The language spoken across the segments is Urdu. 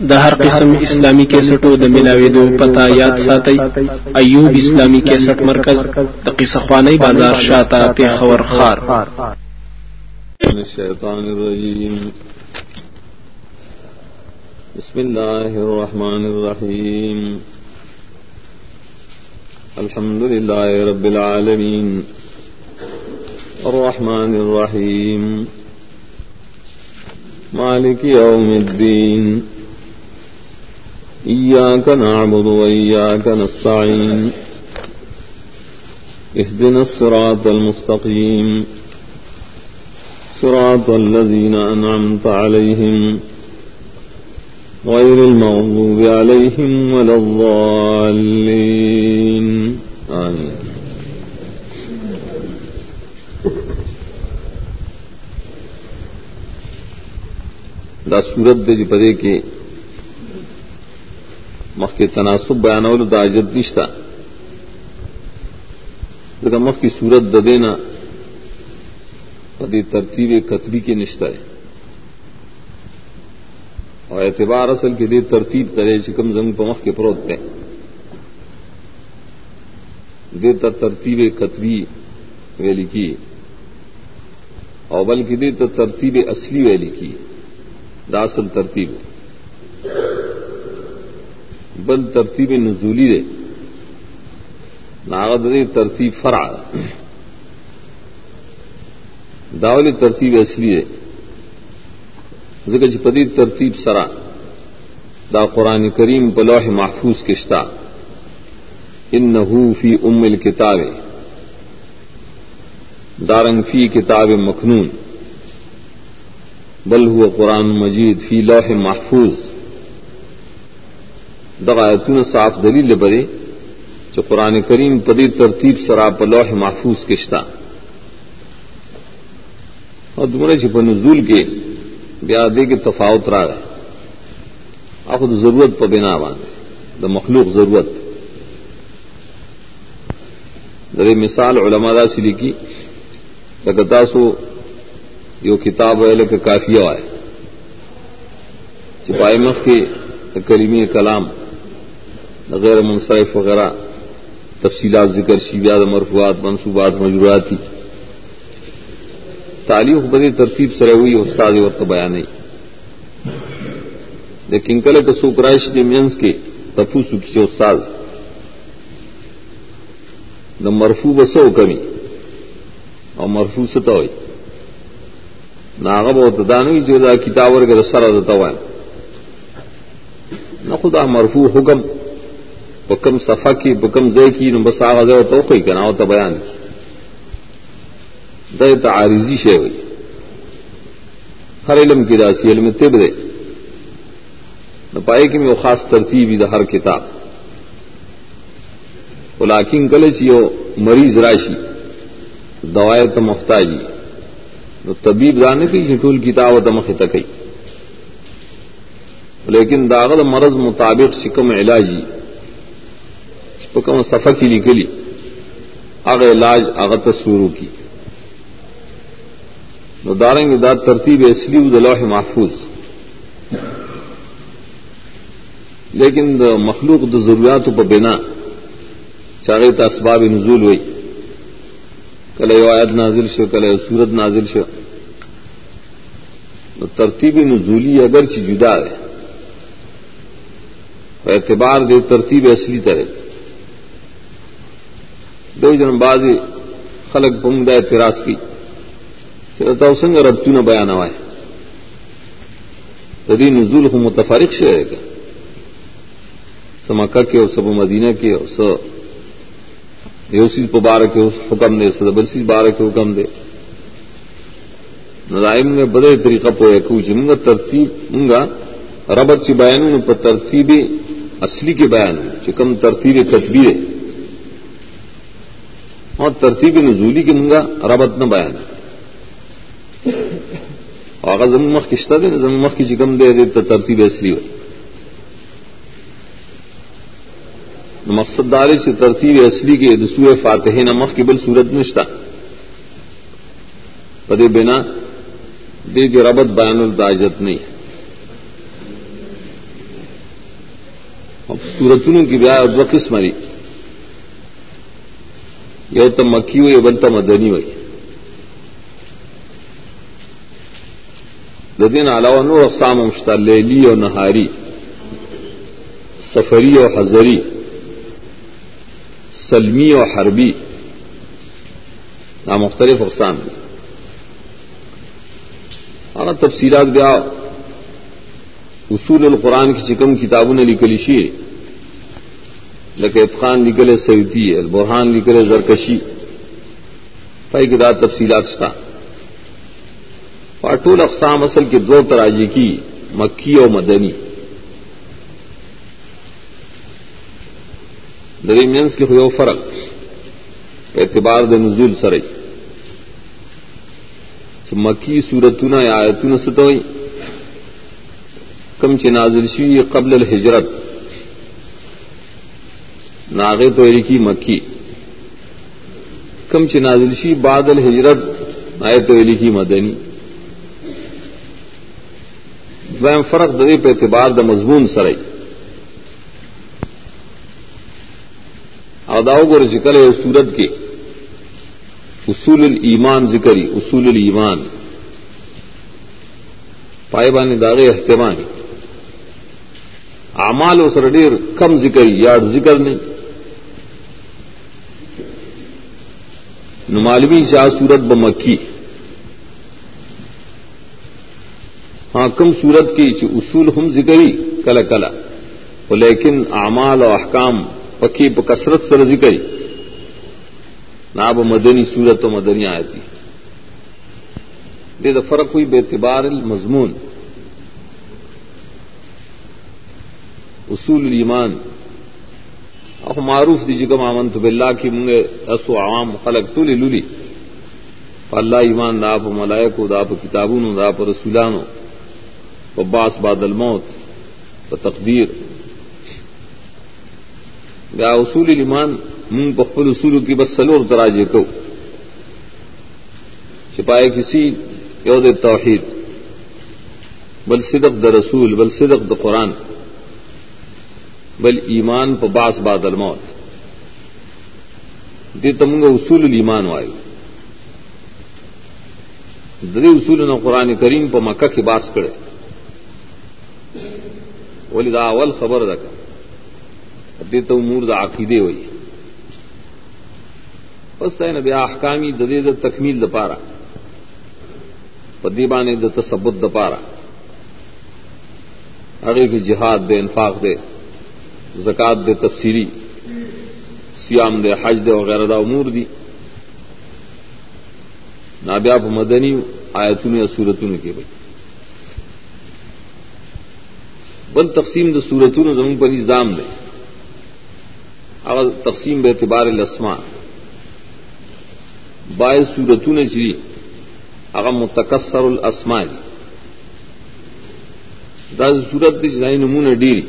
د هر قسم اسلامی کیسټو د ملاويدو پتا یاد ساتي ایوب اسلامی کیسټ مرکز د قصه خوانی بازار شاته په خور خار. الشیطان الرجیم بسم الله الرحمن الرحیم. الحمد لله رب العالمين الرحمن الرحيم مالك يوم الدين إياك نعبد وإياك نستعين. اهدنا الصراط المستقيم. صراط الذين أنعمت عليهم. غير المغضوب عليهم ولا الضالين. آمين. دا سورت دے جی پدے کے مخ کے تناسب بیانول دا عجد نشتا لیکن مخ کی صورت د دینا پدی ترتیب قطبی کے نشتا ہے اور اعتبار اصل کے دے ترتیب ترے چکم زنگ پمخ کے پروت ہے دے تر ترتیب قطبی ویلی کی اور بلکہ دے ترتیب اصلی ویلی کی داسل ترتیب بل ترتیب نزولی دے۔ ناغد دے ترتیب فرع۔ داولی ترتیب اصلی دے۔ ذکر پدی ترتیب سرا دا قرآن کریم بلوح محفوظ کشتا۔ ان فی ام الکتاب۔ دارنگ فی کتاب مخنون بل ہوا قرآن مجید فی لوح محفوظ۔ دغایتون صاف دلیل برے جو قرآن کریم پدی ترتیب سرا لوح محفوظ کشتا اور دمرے چھپ نزول کے بیادے کے تفاوت را گئے آخد ضرورت پہ بنا باندھے دا مخلوق ضرورت. در مثال علماء دا سی لکھی لگتا سو یہ کتاب ہے لکھ کافی آئے چپائے مخ کے کریمی کلام. غیر منصرف وغیرہ تفصیلات ذکر شیویاد مرفوعات، منصوبات مجروعات تعلیم خبر ترتیب سرے ہوئی، استاد وقت بیان نہیں۔ لیکن کل کسو کرائش نے مینس کے تفو سکھی استاد۔ نہ مرفو بسو کمی، اور مرفو ست ہوئی۔ نہ آگا بہت دانوی جو دا کتاب ورگا سر دتا نہ خدا مرفو حکم۔ بکم صفا کی، بکم زے کی، نو بس آغاز و توقعی کنا ہوتا بیان کی. دے تعارضی شے ہوئی. ہر علم کی راسی علم طب دے. نہ پائے کہ میں وہ خاص ترتیب دا ہر کتاب. وہ لاکن کلے چی مریض راشی، دوائے تو مفتاجی. نو طبیب دانے کی ٹول کتاب تمخ تکئی لیکن داغد مرض مطابق شکم علاجی. کم صفا کی نکلی اگ علاج اغت سورو کی۔ داریں دا ترتیب اصلی لوح محفوظ۔ لیکن دا مخلوق د ضروریات پر بنا چاہے تو اسباب نزول ہوئی۔ کل آیت نازل شو کل سورت نازل شو۔ ترتیب نزولی اگرچہ جدا ہے اعتبار دے ترتیب اصلی طرح دو جن باز خلق بم دا اعتراض کی چلتا سنگ ربتو نہ بیان ہوئے۔ تدی نزول کو متفارق سے رہے گا سمکہ کے اور سب مدینہ کے اور س یوسی بارہ کے حکم دے سدبرسی بارہ کے حکم دے۔ نظائم نے بدے طریقہ پویا کوچ منگا ترتیب، منگا ربت سے بیان پر ترتیب اصلی کے بیان چکم ترتیب تدبیر اور ترتیب نزولی کے منگا ربت نہ بیان۔ اگر زمین مخ کشتہ دے زمین مخ کی چکم دے دے تو ترتیب اصلی ہو مقصد داری سے ترتیب اصلی کے دسو فاتح نمخ کی بل صورت نشتہ۔ پدے بنا دے کے ربت بیان الداجت نہیں۔ سورتوں کی بیا دو قسم دی یو تو مکی ہوئی بل تو مدنی ہوئی ددین علاوہ نور اقسام مشتا لیلی اور نہاری سفری اور حضری، سلمی اور حربی. نہ مختلف اقسام دی ہاں تفصیلات بیا اصول القرآن کی چکم کتابوں نے لکھ لیشی لکیت خان لکھلے سعودی البرحان لکھلے زرکشی۔ پائی کتاب تفصیلات تھا پاٹول اقسام اصل کے دو تراجی کی، مکی اور مدنی۔ درمیانس کے ہوئے فرق اعتبار د نزول سرئی مکی سورتنا یا آیتن ستوئی۔ کم نازل شوی قبل الحجرت۔ ناغے تو کی مکی۔ کم نازل شی بعد الحجرت، آئے تو کی مدنی۔ دویم فرق دری پہ اعتبار د مضمون سرئی اداؤ گور ذکر ہے سورت کے۔ اصول الایمان ذکری، اصول الایمان۔ پائے داغے احتمانی اعمال و سر ڈیر کم ذکر یا ذکر نہیں۔ نمالوی شاہ سورت ب مکی. ہاں کم سورت کی اصول ہم ذکری کلا کلا. لیکن اعمال و احکام پکی کثرت سر ذکری. نہ مدنی سورت و مدنی آتی دے دا فرق ہوئی بے اعتبار المضمون. اصول الایمان. اب معروف دی جگہ مامنت بلّہ کی منگے و عوام خلق تو لولی۔ اللہ ایمان دا پہ ملائک دا پہ کتابوں دا پہ رسولانو۔ باس باد الموت تقدیر۔ یا اصول ایمان منگ بخل اصول کی بس سلور تراجے کو۔ چھپائے کسی یود توحید۔ بل صدق د رسول، بل صدق د قرآن۔ بل ایمان پہ باس باد الموت. دے تمگ اصول المان وایو ددی اصول نہ قرآن کریم پہ مکہ کی باس کرے. ولی دا اول خبر رکھا دے تو مور دا عقیدے ہوئی. بس نبی احکامی ددے د تکمیل د پارا. پدیبان د تثبت د پارا. اگے کی جہاد دے، انفاق دے. زکات دے تفسیری سیام دے حج دے وغیرہ دا امور دی. نابیاب مدنی آیتوں یا سورتوں کے بھائی بل تقسیم د سورتونو زمون په نظام دی. هغه تقسیم به اعتبار الاسماء. بای سورتونه چې هغه متکثر الاسماء دی دا صورت د ځای نمونه ډیری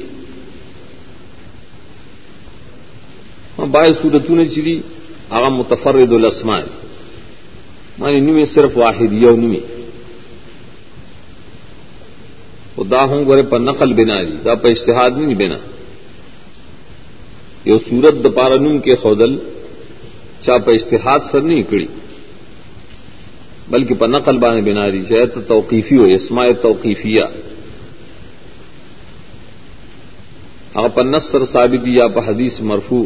ہاں باعث سورتون چری اگر متفرد الاسما مانی نمی صرف واحد، یو نمی دا ہوں گورے پر نقل بنا دی. دا پر اشتہاد نہیں بنا. یہ سورت دپارنم کے خودل چاپ اشتہاد سر نہیں کڑی بلکہ پنقل نقل بانے بنا دی. شاید تو توقیفی ہو اسماء توقیفیہ. آپ نصر ثابتی یا پہ حدیث مرفو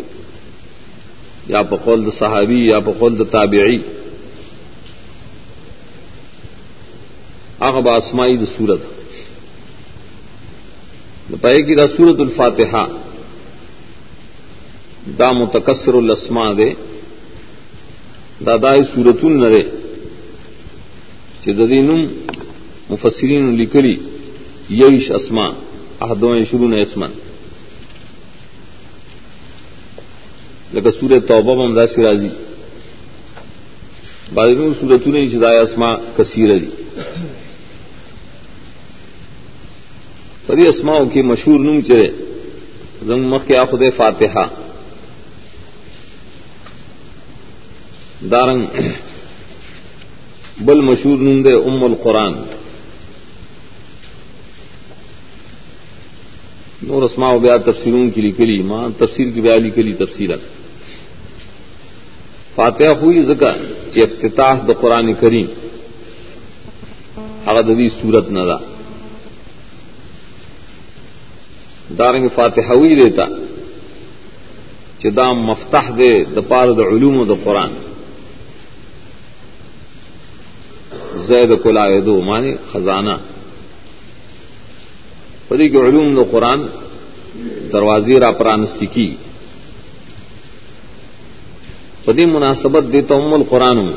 یا پقول صحابی یا پقول تابعی آغب آسمائی د سورت پائے کی دا سورت الفاتحہ دا متکسر الاسما دے دادائی سورت النرے چدین مفسرین لکلی یش اسما احدوں شروع اسمن لیکن سور توبہ ممدا سراجی بادن سورت نے شدائے اسما کثیر علی پری اسماؤں کی مشہور نم چرے زنگ مخ کے آخد فاتحہ دارنگ بل مشہور نند ام القرآن. نور اسماء و بیا تفسیروں کی لکھلی ماں تفسیر کی بیا لکھلی تفصیل فاتحه ہوئی ذکر چې افتتاح د قران کریم. هغه د دې صورت نه ده. دارنګ فاتحه وی دیتا چې دا مفتاح دی د پاره د علوم د قران زید کلایدو معنی خزانه. پدې کې علوم د قران دروازې را پرانستی کی پدی مناسبت دیتا ام القرآن ہوں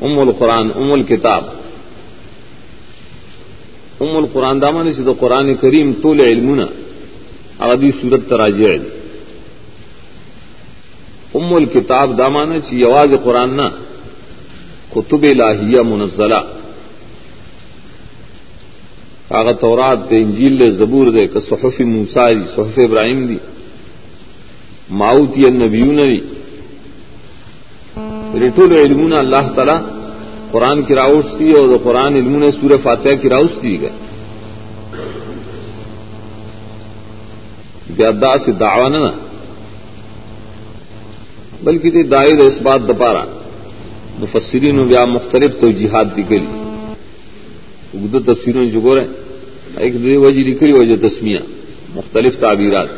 ام القرآن، ام الکتاب. ام القرآن دامن سے تو قرآن کریم طول علمنا ادی صورت تراج ام الکتاب دامان سے یواز قرآن نہ کتب لاہیا منزلہ کاغت اورات دے انجیل دے زبور دے کہ صحف موساری صحف ابراہیم دی ماؤتی النبیون دی رٹول علمون اللہ تعالی قرآن کی راؤس تھی اور قرآن علمون سور فاتحہ کی راؤس تھی گئے۔ بیادا سے دعوان نہ بلکہ تھی دائر اس بات دپارا مفسرین و بیا مختلف تو جہاد دی گلی اگد تفسیروں جو گور ہے ایک دے وجہ لکھری وجہ تسمیہ۔ مختلف تعبیرات۔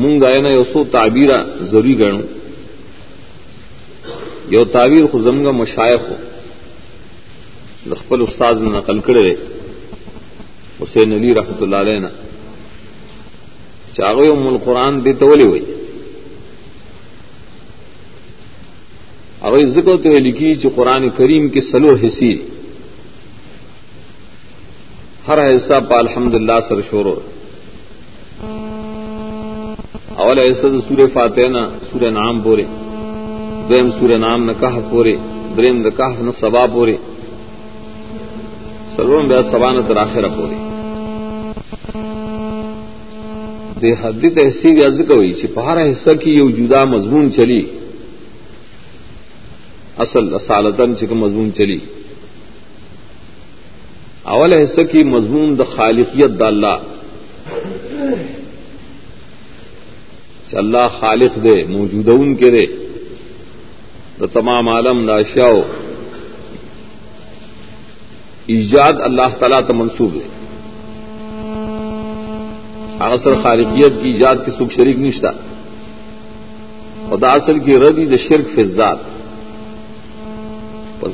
مونږ غاینا یو سو تعبیر ضروری غنو یو تعبیر خو زمغه مشایخ د خپل استاد نه نقل کړی حسین علی رحمت الله علیه نه چاغه ام القران دې ته ولي وای هغه ذکر ته لیکي چې قران کریم کې سلو حصے هر حصہ په الحمدلله سره شروع اول ایسا تو سورہ فاتح نہ سورہ نام پورے دیم سورہ نام نہ کہ پورے، دریم نہ کہ نہ سبا پورے۔ سلوم بیا سبا نہ تراخر پورے۔ دے حدی تحصیل یا ذکر ہوئی چھپارا حصہ کی یہ جدا مضمون چلی۔ اصل اصالتن چکم مضمون چلی۔ اول حصہ کی مضمون دا خالقیت دا اللہ۔ اللہ خالق دے موجود ان کے دے۔ دا تمام عالم، دا اشیاء ایجاد اللہ تعالیٰ تو منسوب ہے اصل خالقیت کی ایجاد کے سکھ شریک نشتہ خدا اصل کی ردی دا شرک فضاد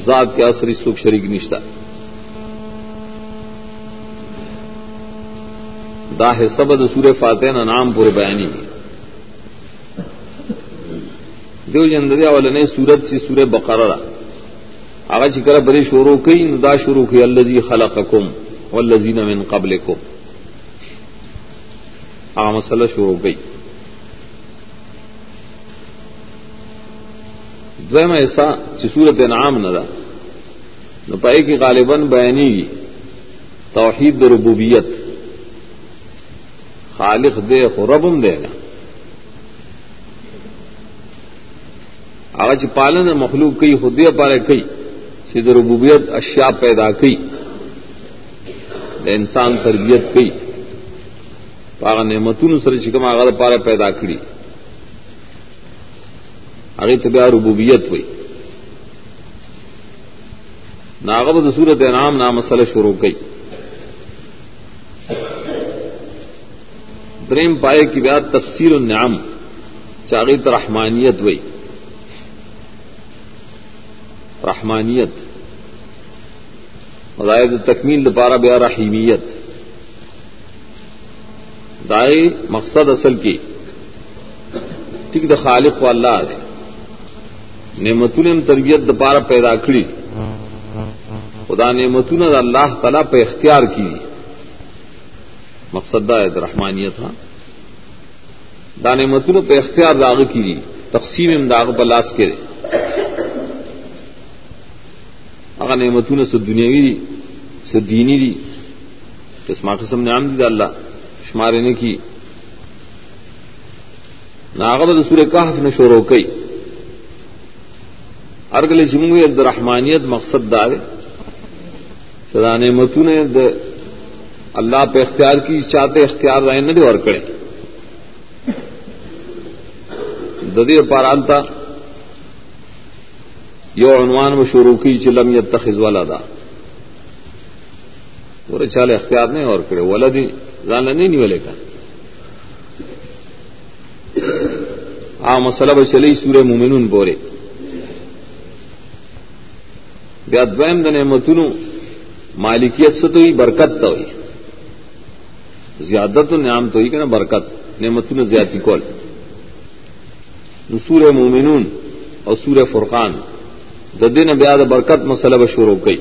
ذات کے اثری سکھ شریک نشتہ دا ہے سبد سور فاتح نام پورے بیانی۔ دیو جندریا والے نے سورت سی سورہ بقرہ آگا چکر بری شورو کئی دا شروع کی اللہ جی خلق کم من قبل کو آ مسئلہ شروع گئی دویم ایسا صورت انعام نہ دا. نہ پائے کہ غالباً بیانی توحید ربوبیت. خالق دے ربم دے گا آج پالن مخلوق کئی خدے پارے کئی سید ربوبیت اشیاء پیدا کی انسان تربیت کی پاغ نعمتون سر چکم آغاز پارے پیدا کری۔ اگے تو بیا ربوبیت ہوئی۔ ناغب صورت نام نام مسئلہ شروع کی دریم پائے کی بیا تفسیر النعم چاغیت رحمانیت ہوئی۔ رحمانیت۔ ہدایت تکمیل دوبارہ بیا رحیمیت۔ دائیں مقصد اصل کی۔ ٹھیک دا خالق و اللہ ہے نعمتون تربیت دوبارہ پیدا کری۔ خدا نعمتون اللہ تعالی پہ اختیار کی۔ مقصد دا رحمانیت ہاں۔ دا نعمتون پہ اختیار داغ کی۔ تقسیم امداغ بلاس کرے اگر نعمتون سے دنیاوی دی سے دینی دی تو اس قسم نے عام دی اللہ شمارے نے کی ناغبت سورہ کہف نے شورو کئی ارگل جموں رحمانیت مقصد دار سدا نعمتوں نے اللہ پہ اختیار کی چاہتے اختیار رہے نہ اور کریں ددی پارانتا یو عنوان و شروع کی چلم یا تخذ والا دا پورے چالے اختیار نہیں اور کرے والا دی نہیں نہیں والے کا آ مسلب چلی سورہ مومنون بورے۔ بیا دویم د نعمتونو، مالکیت سے تو ہی برکت تو ہوئی۔ زیادت نعام تو ہی کہ نا برکت، نعمتونو زیادتی کول۔ سور مومنون اور سور فرقان۔ ددن بیاد برکت مسلب شروع کئی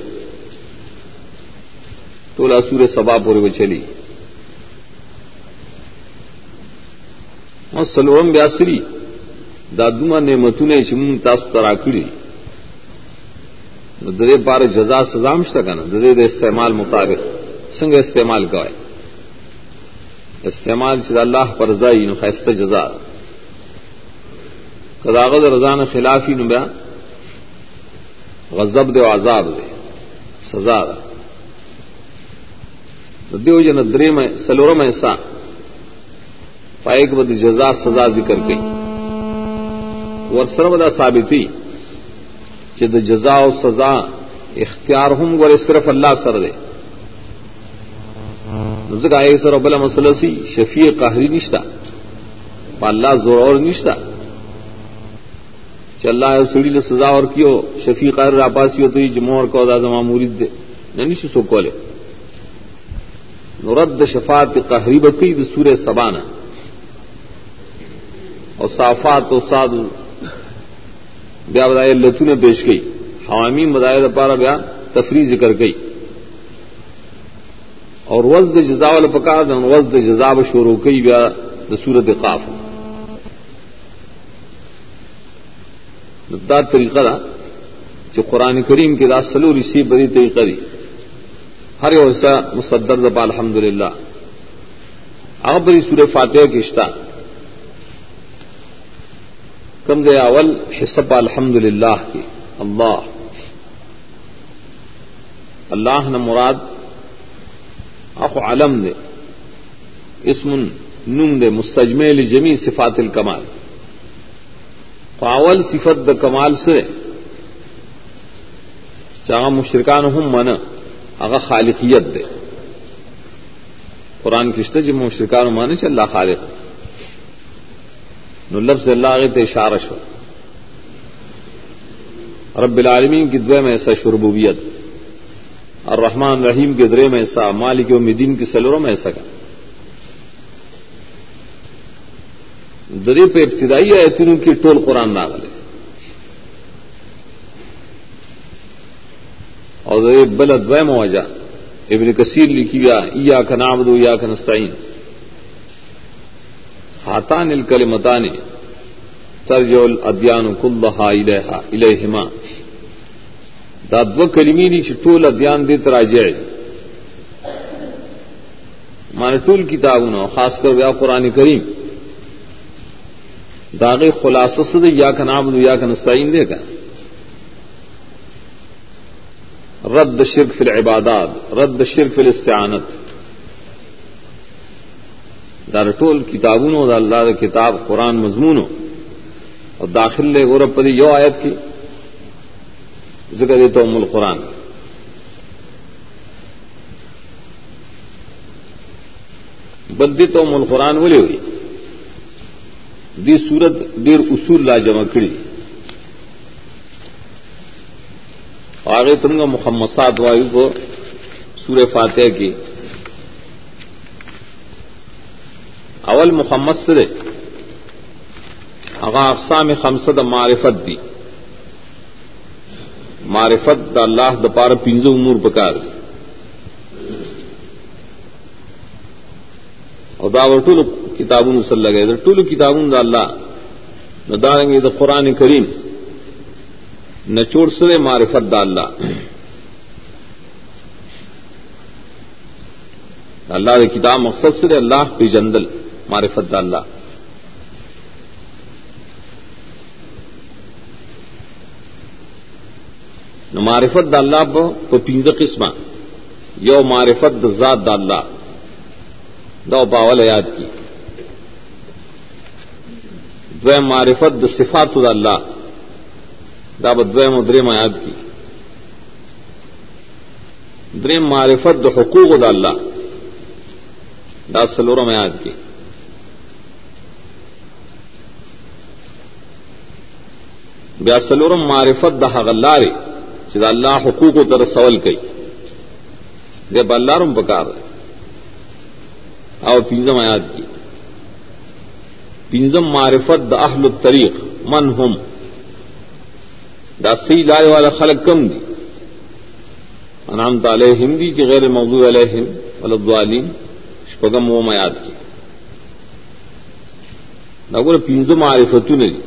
تولا سور سبا پورے وہ چلی اور سلورم بیاسری دادما نے متنے چمن تاس تراکڑی ددے پار جزا سزا سزام کا نا ددے دے استعمال مطابق. سنگ استعمال کا ہے استعمال چد اللہ پر زائی خیست جزا. کداغذ رضان خلافی نبیا غزب دے عذاب دے. سزا دیو جن درے میں سلورم ایسا پائک بد جزا سزا ذکر گئی اور سربدا ثابتی جد جزا و سزا اختیار ہوں ور صرف اللہ سر دے. آئے سر ابلا مسلسی سی، شفیع قہری نشتا. اللہ زور اور نشتا. چل رہا ہے سڑی نے سزا اور کیو، شفیق راپاسی ہوتی جمع اور کو زما مورید دے۔ نہیں سو کولے۔ نرد شفات قہری بکی سور سبانا اور صافات استاد بیا بدائے لتو نے پیش گئی حوامی بدائے پارا بیا تفریح ذکر گئی اور وزد جزا پکا وزد جزاب شور کئی بیا سورت قاف۔ دا طریقہ دا جو قرآن کریم کے سلو رسی بڑی طریقہ دی ہر ویسا مصدر دبا الحمد للہ آپ بڑی سورہ فاتح کی اشتا کم دے اول؟ حصہ الحمد للہ کی اللہ اللہ نے مراد آپ علم دے اسم نم دے مستجمل جمی صفات الکمال. پاول صفت د کمال سے چاہ مشرکان ہوں من اگر خالقیت دے قرآن کشت جب مشرکان مانے چ اللہ خالق. نو لفظ اللہ آگے تو ہو رب العالمین کی دعے میں ایسا شربوبیت. اور رحمان رحیم کے درے میں ایسا مالک و مدین کی سلوروں میں ایسا کا دری پہ ابتدائی آئے کی ٹول قرآن ناول اور دری بل ادوائے مواجہ ابن کثیر لکھی گیا یا کا نام دو یا کا نستعین ہاتان الکل متان ترج الدیان کلحا الہما دادو کلمی نی ٹول ادیان دے تراجائے مانے ٹول کتاب خاص کر ویا قرآن کریم. داغ خلاص یا کا نام یا کا نسائن دے گا رد شرک فل عبادات رد شرک فل استعانت دار ٹول کتابوں دا اللہ دا کتاب، قرآن مضمون اور داخل لے غورب پری یو آیت کی ذکر دیتا ام القرآن. بدی تو ام القرآن بولی ہوئی دی صورت دیر اصول لا جمع کری۔ آگے تم کا محمد سات وایو کو سورہ فاتح کی۔ اول محمد سے اغا اقسام خمسد معرفت دی۔ معرفت دا اللہ دپار پنجو امور پکار دی۔ اور داوٹول کتابوں سل لگے دا ٹول کتابوں دا اللہ نہ داریں گے دا قرآن کریم. نہ چوڑ سرے معرفت دا اللہ اللہ دے کتاب مقصد سے اللہ پی جندل معرفت دا اللہ نہ معرفت دا اللہ پہ پنج قسمہ یو معرفت ذات دا اللہ دو باول یاد کی. دویم معرفت د صفات دا اللہ دا بدویم و دریم یاد کی دریم معرفت د حقوق دا اللہ دا سلورم یاد کی بیا سلورم معرفت د حغلارے چې دا الله حقوق تر سوال کوي دے بلارم پکار او پنجم آیات کی پنجم معرفت دا اہل الطریق، من ہم دا سی لائے والا خلق کم دی. انعام تعالی ہندی کی غیر موضوع علیہم ولدوالین شپگم وہ میاد کی. نگر پنجم معرفتوں نے دی.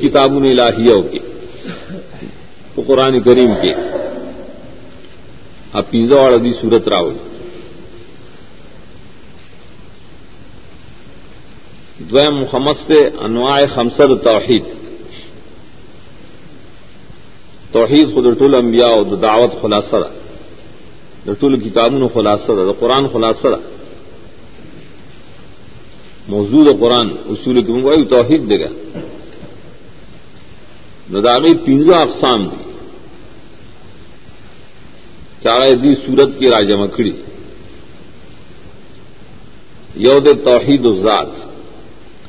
کتابوں نے لاہیوں کے قرآن کریم کے اب پنجا والا دی سورت راوی دویم محمد سے انواع خمسد توحید. توحید خود رٹول انبیاء اور دعوت خلاصہ رٹول کتابوں خلاصہ قرآن خلاصہ موجود قرآن، اصول کی منگوائی توحید دے گا نداغی پنجا اقسام دی چاہے دی سورت کی راجہ مکڑی یود توحید و ذات.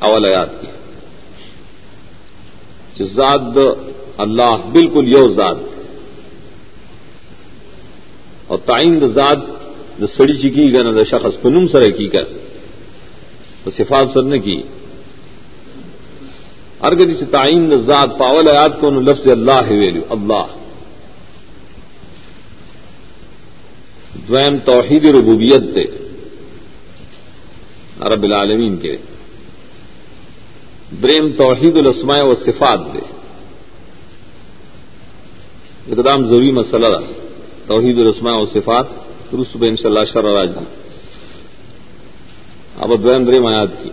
اول آیات کی۔ ذات اللہ بالکل یو ذات۔ اور تعین ذات جو سڑی چکی گا نہ شخص پنم سر کی کر صفات سر نے کی۔ ارگدی سے تعین ذات پاول آیات کو لفظ اللہ ویلو اللہ۔ دویم توحید ربوبیت دے۔ رب العالمین کے۔ دریم توحید الاسماء و صفات دے اقدام ضروری مسئلہ رہا توحید الاسماء و صفات درست بے انشاء اللہ شر راج اب دویم دریم آیات کی۔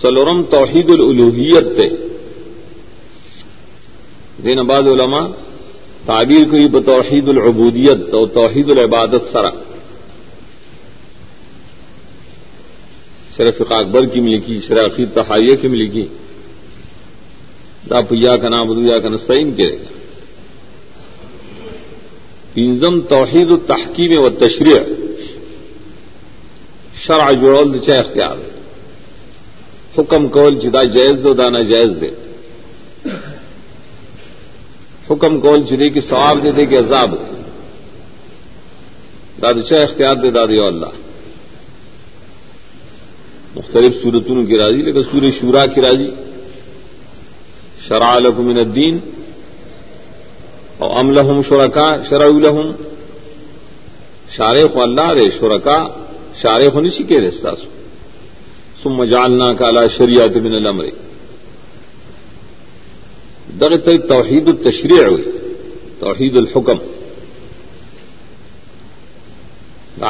سلورم توحید الالوحیت دے۔ دین آباد علماء تعبیر کوئی بتوحید العبودیت تو توحید العبادت سرا۔ شرف اکبر کی ملکی شرافی تحائیہ کی ملکی دا پیا کا نام بدیا کا نسطین کرے گا پنزم توحید التحکیم و تشریح شرع جوڑول چاہ اختیار۔ حکم کول جدا جائز دو دانا جائز دے۔ حکم کون چلے کہ ثواب دے دے کہ عذاب۔ داد شاہ اختیار دے دادی اللہ۔ مختلف صورتوں کی راضی، لیکن سور شورا کی راضی. شرع لکم من الدین اور ام لہم شرکا شرع لہم. شارے کو اللہ رے شرکا شارے کو نہیں سیکھے رے ساسو سم جالنا کالا شریعت من الامر. در توحید التشریع ہوئی توحید الحکم.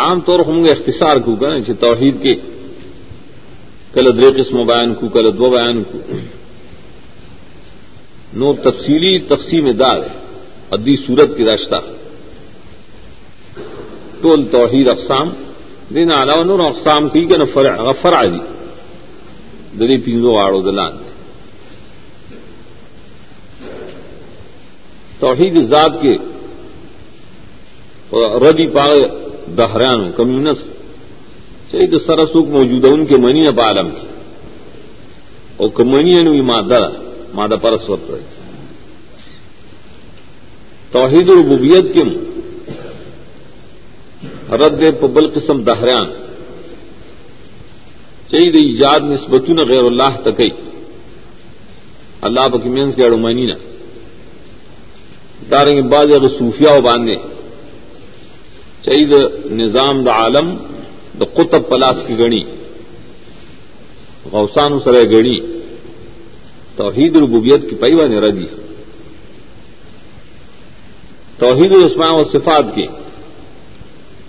عام طور ہوں گے اختصار کو کہ توحید کے کل در قسم بیان کو، کل دو بیان کو۔ نور تفصیلی تقسیم دار ادی صورت کی راستہ ٹول توحید اقسام دین علاوہ نور اقسام کی کہ نہ فرع دی۔ دری پینزو آڑو دلان۔ توحید ذات کے ردی پاگ دہران کمیونس چاہیے تو سرسوک موجود ہے، ان کے منی نہ پالم کی۔ اور کمنی نو مادہ مادہ پرسوت توحید الربوبیت کے رد پبل قسم دہریان۔ چاہیے ایجاد نسبتوں غیر اللہ تکئی اللہ بکمینس کے اڑمنی نہ داریں بعض اگر صوفیہ و باندھے۔ چاہیے نظام دا عالم دا قطب پلاس کی گڑی غوثان سر گڑی توحید الربوبیت کی پیوا نے ردی. توحید الاسماء و صفات کے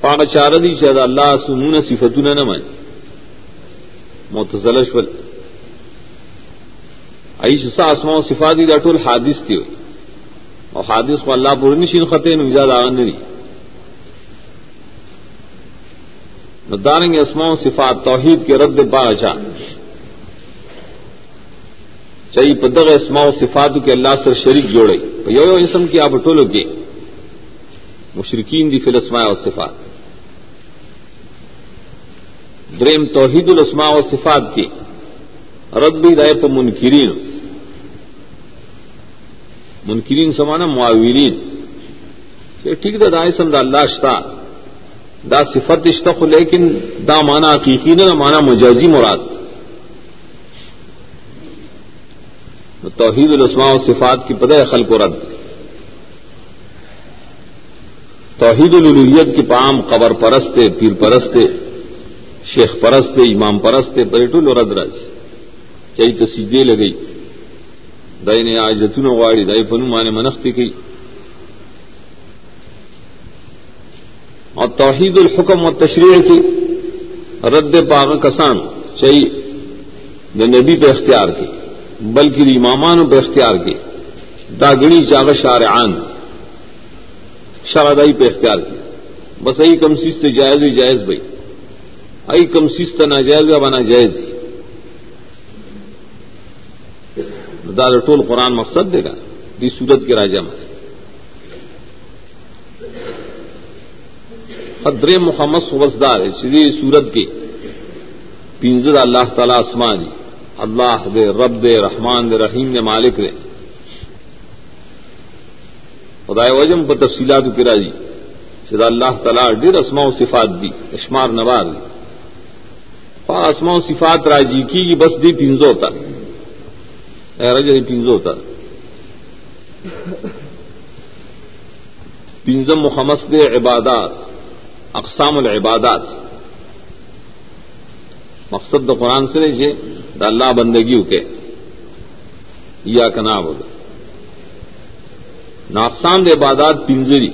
پاک چاردی شاید اللہ سنون صفتون نہ مان معتزلشول عیش سا اسماء و صفات دا ٹول حادث تھی اور حادث کو اللہ پورنی شین خطے نزاد آغن نہیں دارنگ اسماء صفات توحید کے رد بادشاہ چاہیے پدغ اسماء و صفات کے اللہ سے شریک جوڑے۔ یو یو اسم کی آپ ٹولو کے مشرقین دی فل اسماء و صفات۔ دریم توحید الاسماء و صفات کی۔ رد بھی رائے پر منکرین۔ منکرین سمانا معاویرین ٹھیک دا دائیں سمدا اللہ شتا۔ دا صفت اشتخ لیکن دا مانا حقیقی نہ مانا مجازی مراد. توحید الاسماء و صفات کی پتہ خلق و رد. توحید الولیت کی پام قبر پرست، پیر پرست، شیخ پرست، امام پرست پریٹول و رد راج. چاہیے تو سیدھے لگئی. دئی نے آج جتن اگاڑی دئی پنو مانے منختی کی. اور توحید الحکم و تشریح کی رد پاغ کسان، چاہیے نبی پہ اختیار کی، بلکہ امامانوں پہ اختیار کی، داگڑی چاغ شارعان شارادائی پہ اختیار کی۔ بس ای کم سست جائز ہی جائز بھائی۔ ای کم سست ناجائز یا جائز ہی دار ٹول قرآن مقصد دے گا، دی صورت کے راجہ میں۔ حدر محمد وزدار سری سورت کے پنجر اللہ تعالی آسمان اللہ دے، رب دے، رحمان دے، رحیم دے مالک دے۔ خدائے وجم پر تفصیلات کرا جی شدہ اللہ تعالیٰ ڈر اسماء و صفات دی، اشمار نوار دی۔ فا اسماء و صفات راجی کی بس دی پنجو ہوتا۔ رج دی پنزو پنزم محمد دے عبادات۔ اقسام العبادات۔ مقصد تو قرآن سے نہیں دا اللہ بندگی کے۔ یا کناب ہو گئے ناقسام عبادات پنجری،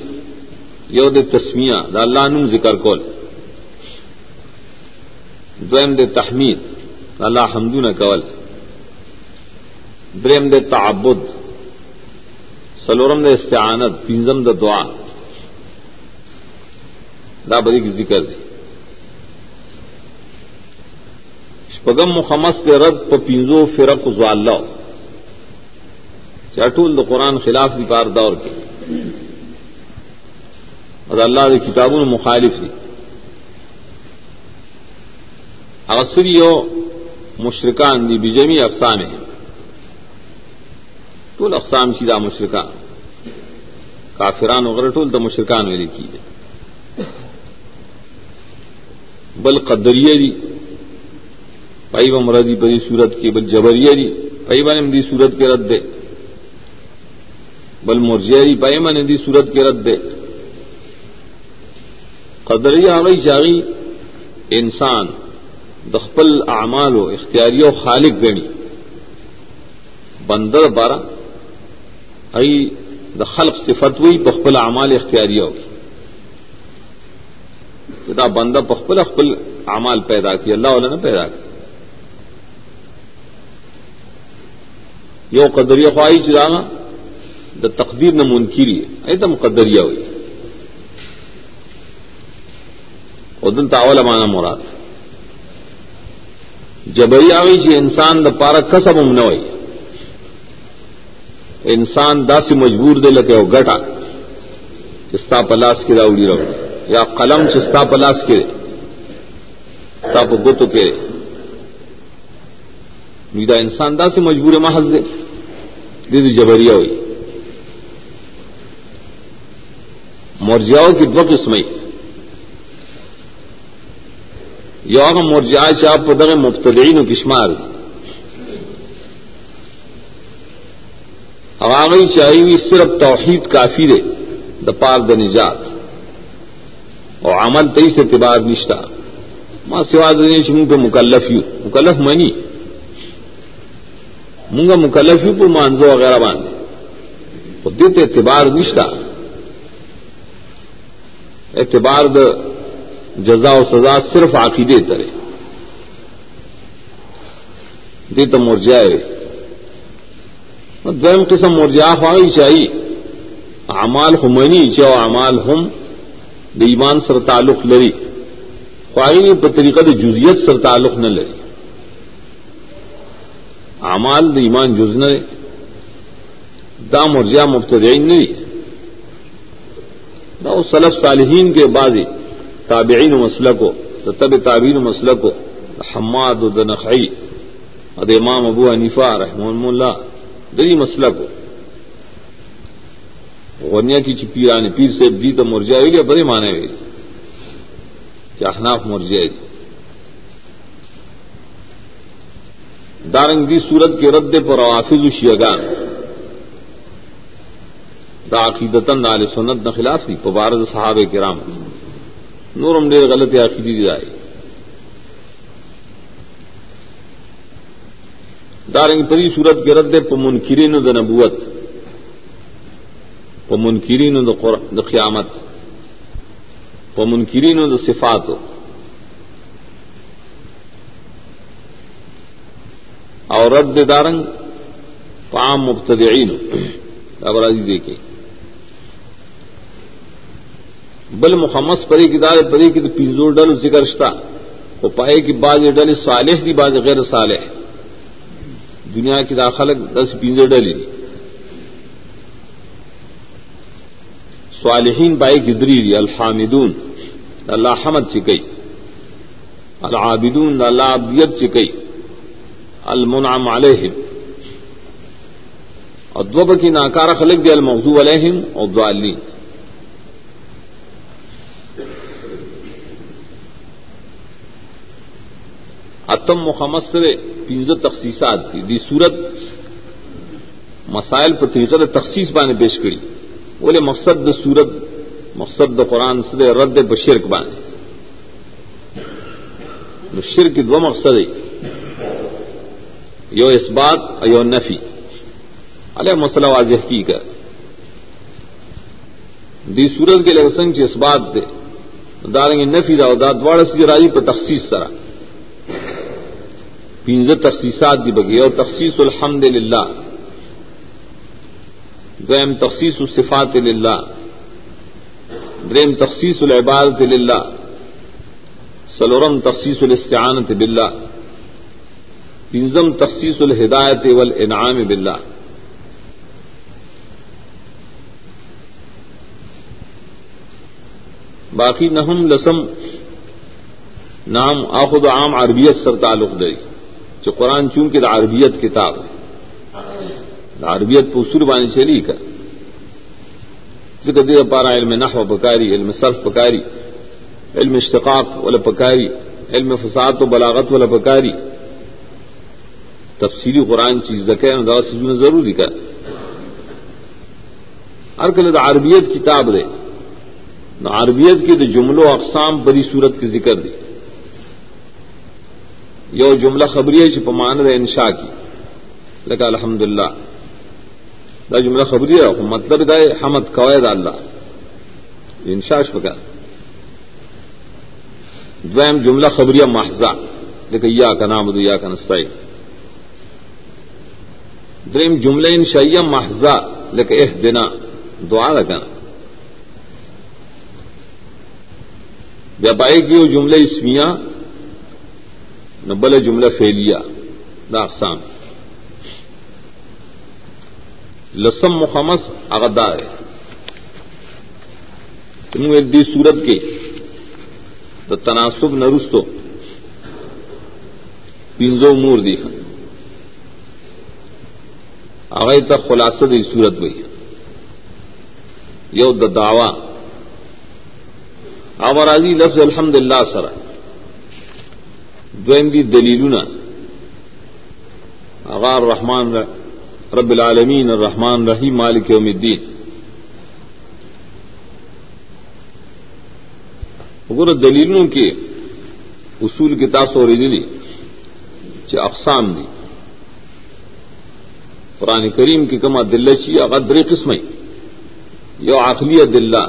یو دے تسمیہ، دا اللہ نم ذکر کول۔ دوم دے تحمید، دا اللہ حمدون کول۔ درم دے تعبد۔ سلورم دے استعانت، پنجم دے دعا۔ دا بری کی ذکر دی. شپغم مخمس دے رد په پینزو فرق زوالو چاټول د قران خلاف دی کار دور کې اور الله دے کتابونو مخالف دي هغه سریو مشرکان دی بجمی اقسام ہیں ټول اقسام چې دا مشرکان. کافرانو غره ټول د مشرکان ویل کیږي. بل قدریه دي. پای و مرادی په دې صورت کې بل جبریه دي. پای باندې دې صورت کې رد ده بل مرجئه دي پای باندې دې صورت کې رد ده قدریه هغه شاغي انسان د خپل اعمال او اختیاری او خالق غني بندر بارا ای د خلق صفت وی په خپل اعمال اختیاری او. دا بندہ پخپل اخبل اعمال پیدا کی، اللہ علیہ نے پیدا کی۔ یو قدریہ خواہی چرانا دا تقدیر نہ منکری ہے۔ ایک دم قدریہ ہوئی۔ اور دل تاول مانا مراد۔ جبری آئی جی انسان دا پارا کسب ام نہ ہوئی انسان داسی مجبور دے لگے ہو گٹا استا پلاس کی راؤڑی راؤڑی یا قلم چستا پلاس کے تاپ گتو کے۔ میدا انسان دا سے مجبور محض دے۔ دے جبریہ ہوئی۔ مرجیاؤں کی دو قسمیں یا مرجیا چاپ در مبتدعین و کشمار۔ عوامی چاہیے صرف توحید کافی دے، دا پاک دا نجات۔ اور عمل تیس اعتبار نشتہ۔ ماں سواد ریش منگ پہ مکلف یو۔ مکلف منی۔ منگا مکلف یو پہ مانزو وغیرہ باندھے تو دت اعتبار نشتہ۔ اعتبار د جزا و سزا صرف عقیدے ترے دے تو مرجا دوم قسم مرجا خواہ چاہیے اعمال ہم منی چاہو، اعمال ہم د ایمان سر تعلق لری خواہی پر طریقہ د جزیت سر تعلق نہ لری اعمال د ایمان جز نہ دا مرجیا مفتدین نہیں دا سلف صالحین کے بازی تابعین و مسلک ہو تب تعبین و مسلک ہو حماد و دنخی اد امام ابو حنیفہ رحم اللہ دری مسلک ہو غنیا کی چپی آنے پیر سے دی تو مرجا ہوئی بڑے مانے ہوئی کہ احناف مرجائے دارنگ دی صورت کے رد پر آفز شیگان دا عقیدتن نال سنت نہ خلاف تھی پبارد صحاب کرام۔ نورم ڈیر غلط عقیدی دی دارنگ پری صورت کے رد پمن کرین د نبوت۔ پمن کرین د قیامت. پمن کرین د صفات اور رد دارنگ پام مبتدعین اب راضی دیکھیں بل محمد پری دار پری کی تو ڈل ذکرشتا وہ پائے کہ بعض ڈل صالح دی بعض غیر صالح. دنیا کی داخل دس پینزے ڈلی صالحین بائی گدری دی الحامدون اللہ حمد چکئی. العابدون اللہ عبدیت چکئی. المنعم علیہم. اور کی ناکارہ خلق دی الموضوع علیہم اور اتم محمد سے پنج تخصیصات تھی دی صورت مسائل پر طریقہ تخصیص بانے پیش کری. بولے مقصد صورت مقصد قرآن سے رد بشرک بانے شرک دو مقصد یو اس بات یو نفی۔ علیہ مسئلہ واضح کی کر دی صورت کے لیے سنگ اثبات دے۔ دارنگ نفی دا داد واڑ سی راجی پر تخصیص سرا۔ پنج تخصیصات دی بگی اور تخصیص الحمد للہ دویم تخصیص الصفات للہ، دریم تخصیص العبادت للہ، سلورم تخصیص الاستعانت باللہ پنزم تخصیص الہدایت والانعام باللہ۔ باقی نہم لسم، نام آخد عام عربیت سر تعلق دئی جو قرآن چون کے عربیت کتاب عربیت پسر بانی چلی کا ذکر دے پارا علم نحو پکاری، علم صرف پکاری، علم اشتقاق والا پکاری، علم فساد و بلاغت والا پکاری۔ تفصیلی قرآن چیز دکے سجن ضروری کا ارکل عربیت کتاب دے۔ عربیت کی تو جملوں اقسام بڑی صورت کی ذکر دی یو جملہ خبری ہے پمان رہے انشا کی۔ لگا الحمد للہ دا جملہ خبری ہے مطلب دا حمد قوید اللہ۔ انشاش پکا دویم جملہ خبریہ محضا۔ لیکن یا کا نام یا کا نسائی دریم جملہ انشائیہ محضا۔ لیکن اح دینا دعا رکھنا ویاپائی کی وہ جملے اسمیاں نہ بل جملہ فیلیا دا اقسام۔ لسم مخمس اغدا ہے۔ دی صورت کے تو تناسب نرستو۔ پنزو مور دی۔ اغی تک خلاصہ دی صورت گئی یو دا دعوی۔ آوازی لفظ الحمد للہ سرا دی دلیلنا اغار رحمان رب العالمین الرحمن رحیم مالک یوم الدین. اگر دلیلوں کے اصول کے تاثر دلی چ اقسام دی قرآن کریم کی کما دلچی اغدری قسم یو آخلی دلہ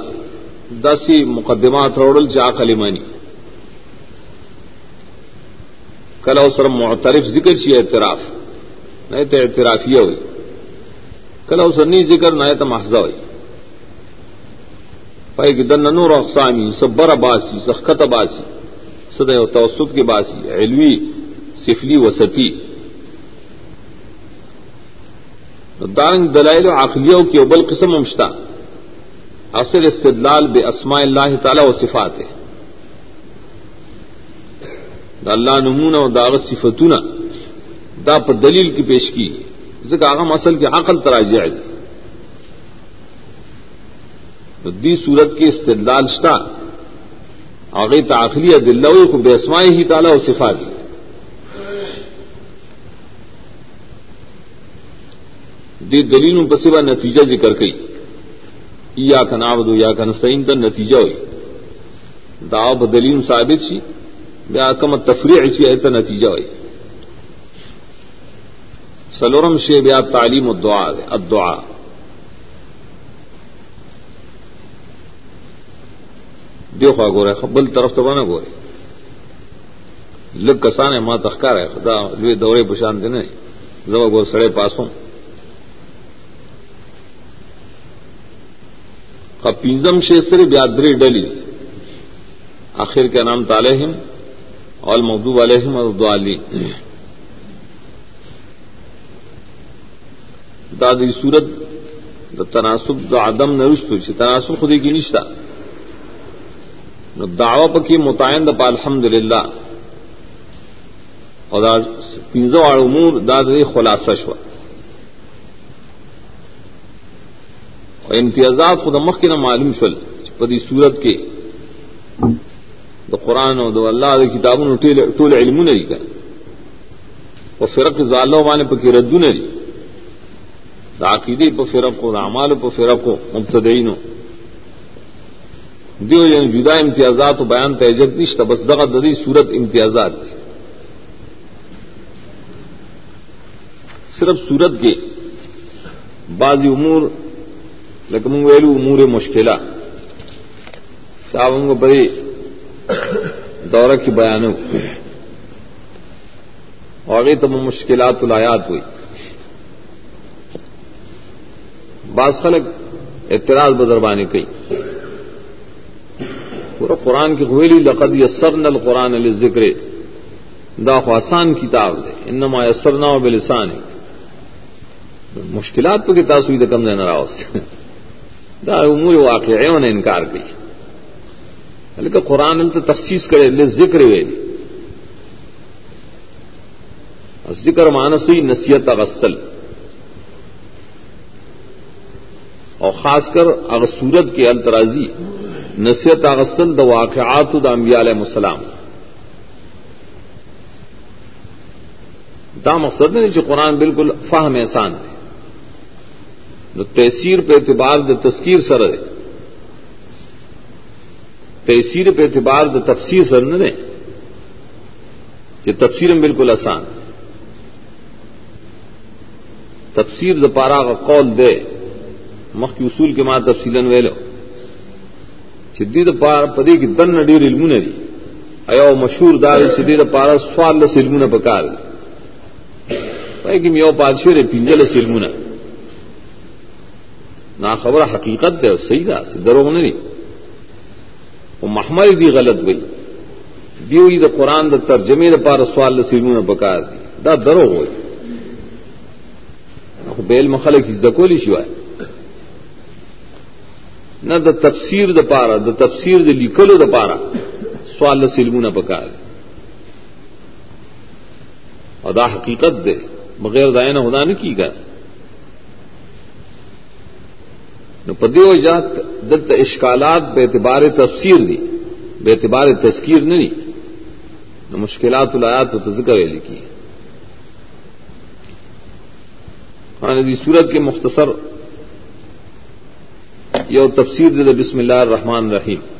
دسی مقدمات روڑل چ آخلی مانی. کل اوسر معترف ذکر چی اعتراف. نه ته اعترافیه وي کله اوسنی ذکر نه ته محضه وي پای کې د نور اقسامی صبر باسی زخکت باسی صدا یو توسط کې باسی علوی سفلی وسطی دارنګ دلایل عقلیو کې بل قسم مشتا اصل استدلال به اسماء الله تعالی او صفات ده الله نمونه او داغه صفاتونه دا پر دلیل کی پیش کی ذکر آغم اصل کی عقل تراجع ہے تو دی صورت کی استدلال شتا آگے تاخلی دلو کو بے ہی تعالی و صفات دی دلیل پسیبا نتیجہ ذکر کئی یا کا نابدو یا کا نسین کا نتیجہ ہوئی داو دلیل ثابت سی بیا کم تفریح سی ہے نتیجہ ہوئی سلورم شے بیا تعلیم الدعا. الدعا دیکھو گورے بل طرف تو بنا گورے. لگ کسان ہے ماں تخکار ہے خدا لوے دورے پشان دینے زبا گور سڑے پاس ہوں. پینزم شیسر بیادری ڈلی. آخر کے نام تالحم اور محبوب علیہم اور دعلی دادی صورت دا تناسب آدم نرست ہوئی تناسب خودی کی نشتہ دعوی پکی متعین دپا الحمد للہ اور دا پینزو اور امور داد خلاصہ شوا اور امتیازات خود مخ کے نہ معلوم شل پدی صورت کے دا قرآن اور دا اللہ دا کتابوں ٹول علم نہیں کر وہ فرق ظالوں والے پکی ردو نہیں عقیدے پہ فرق ہو رامال پہ فرق ہو مبتدئین دیو یعنی جدا امتیازات و بیان تیجت نشت بس دغا ددی صورت امتیازات تھی۔ صرف صورت کے بعض امور لیکن ویلو امور مشکلہ۔ صاحب بڑے دورہ کی بیانوں۔ اور یہ تم مشکلات الایات ہوئی۔ بعض خلق اعتراض بدربانی کی پورا قرآن کی قویلی لقد یسر نل قرآن علی ذکر دا آسان کتاب دے انما یسرنا و بلسان مشکلات پہ کتاب سوئی دا کم دینا رہا دا امور واقع نے انکار کی لیکن قرآن تو تخصیص کرے لے ذکر ویلی ذکر مانسی نصیحت اغسل۔ اور خاص کر اگر سورت کے الترازی نصیحت اغسل دا واقعات دا انبیاء علیہ السلام. دا مقصد نہیں جو قرآن بالکل فہم احسان ہے تحصیر پہ اعتبار د تذکیر سر ہے تحصیر پہ اعتبار د تفسیر سر نہ دیں کہ تفسیر بالکل آسان تفسیر د پارا کا قول دے. مخکې اصول کې ما تفصیلا ویلو. چې دې د پار پدې کې دن ډېر علمونه دي. ایو مشهور دا چې دې د پار سوال له علمونه پکار دي. پای کې یو پادشي لري پنځل علمونه. نا خبره حقیقت ده صحیح ده دروغ نه دي. او محمل دی غلط وي دیوی د قران د ترجمه لپاره سوال لسیمونه پکار دي. دا دروغ وي خو بیل مخالک ذکولی شوای نہ د تفسیر د پارا د تفسیر د لیکلو د پارا۔ سوال سلمو نہ پکا اور دا حقیقت دے، بغیر دائنا ہونا نہیں کی گا۔ پدیو جات دت اشکالات بے اعتبار تفسیر دی، بے اعتبار تذکیر نہیں نہ مشکلات الایات تو ذکر لکھی۔ ہاں دی صورت کے مختصر یو تفسیر دے بسم اللہ الرحمن الرحیم۔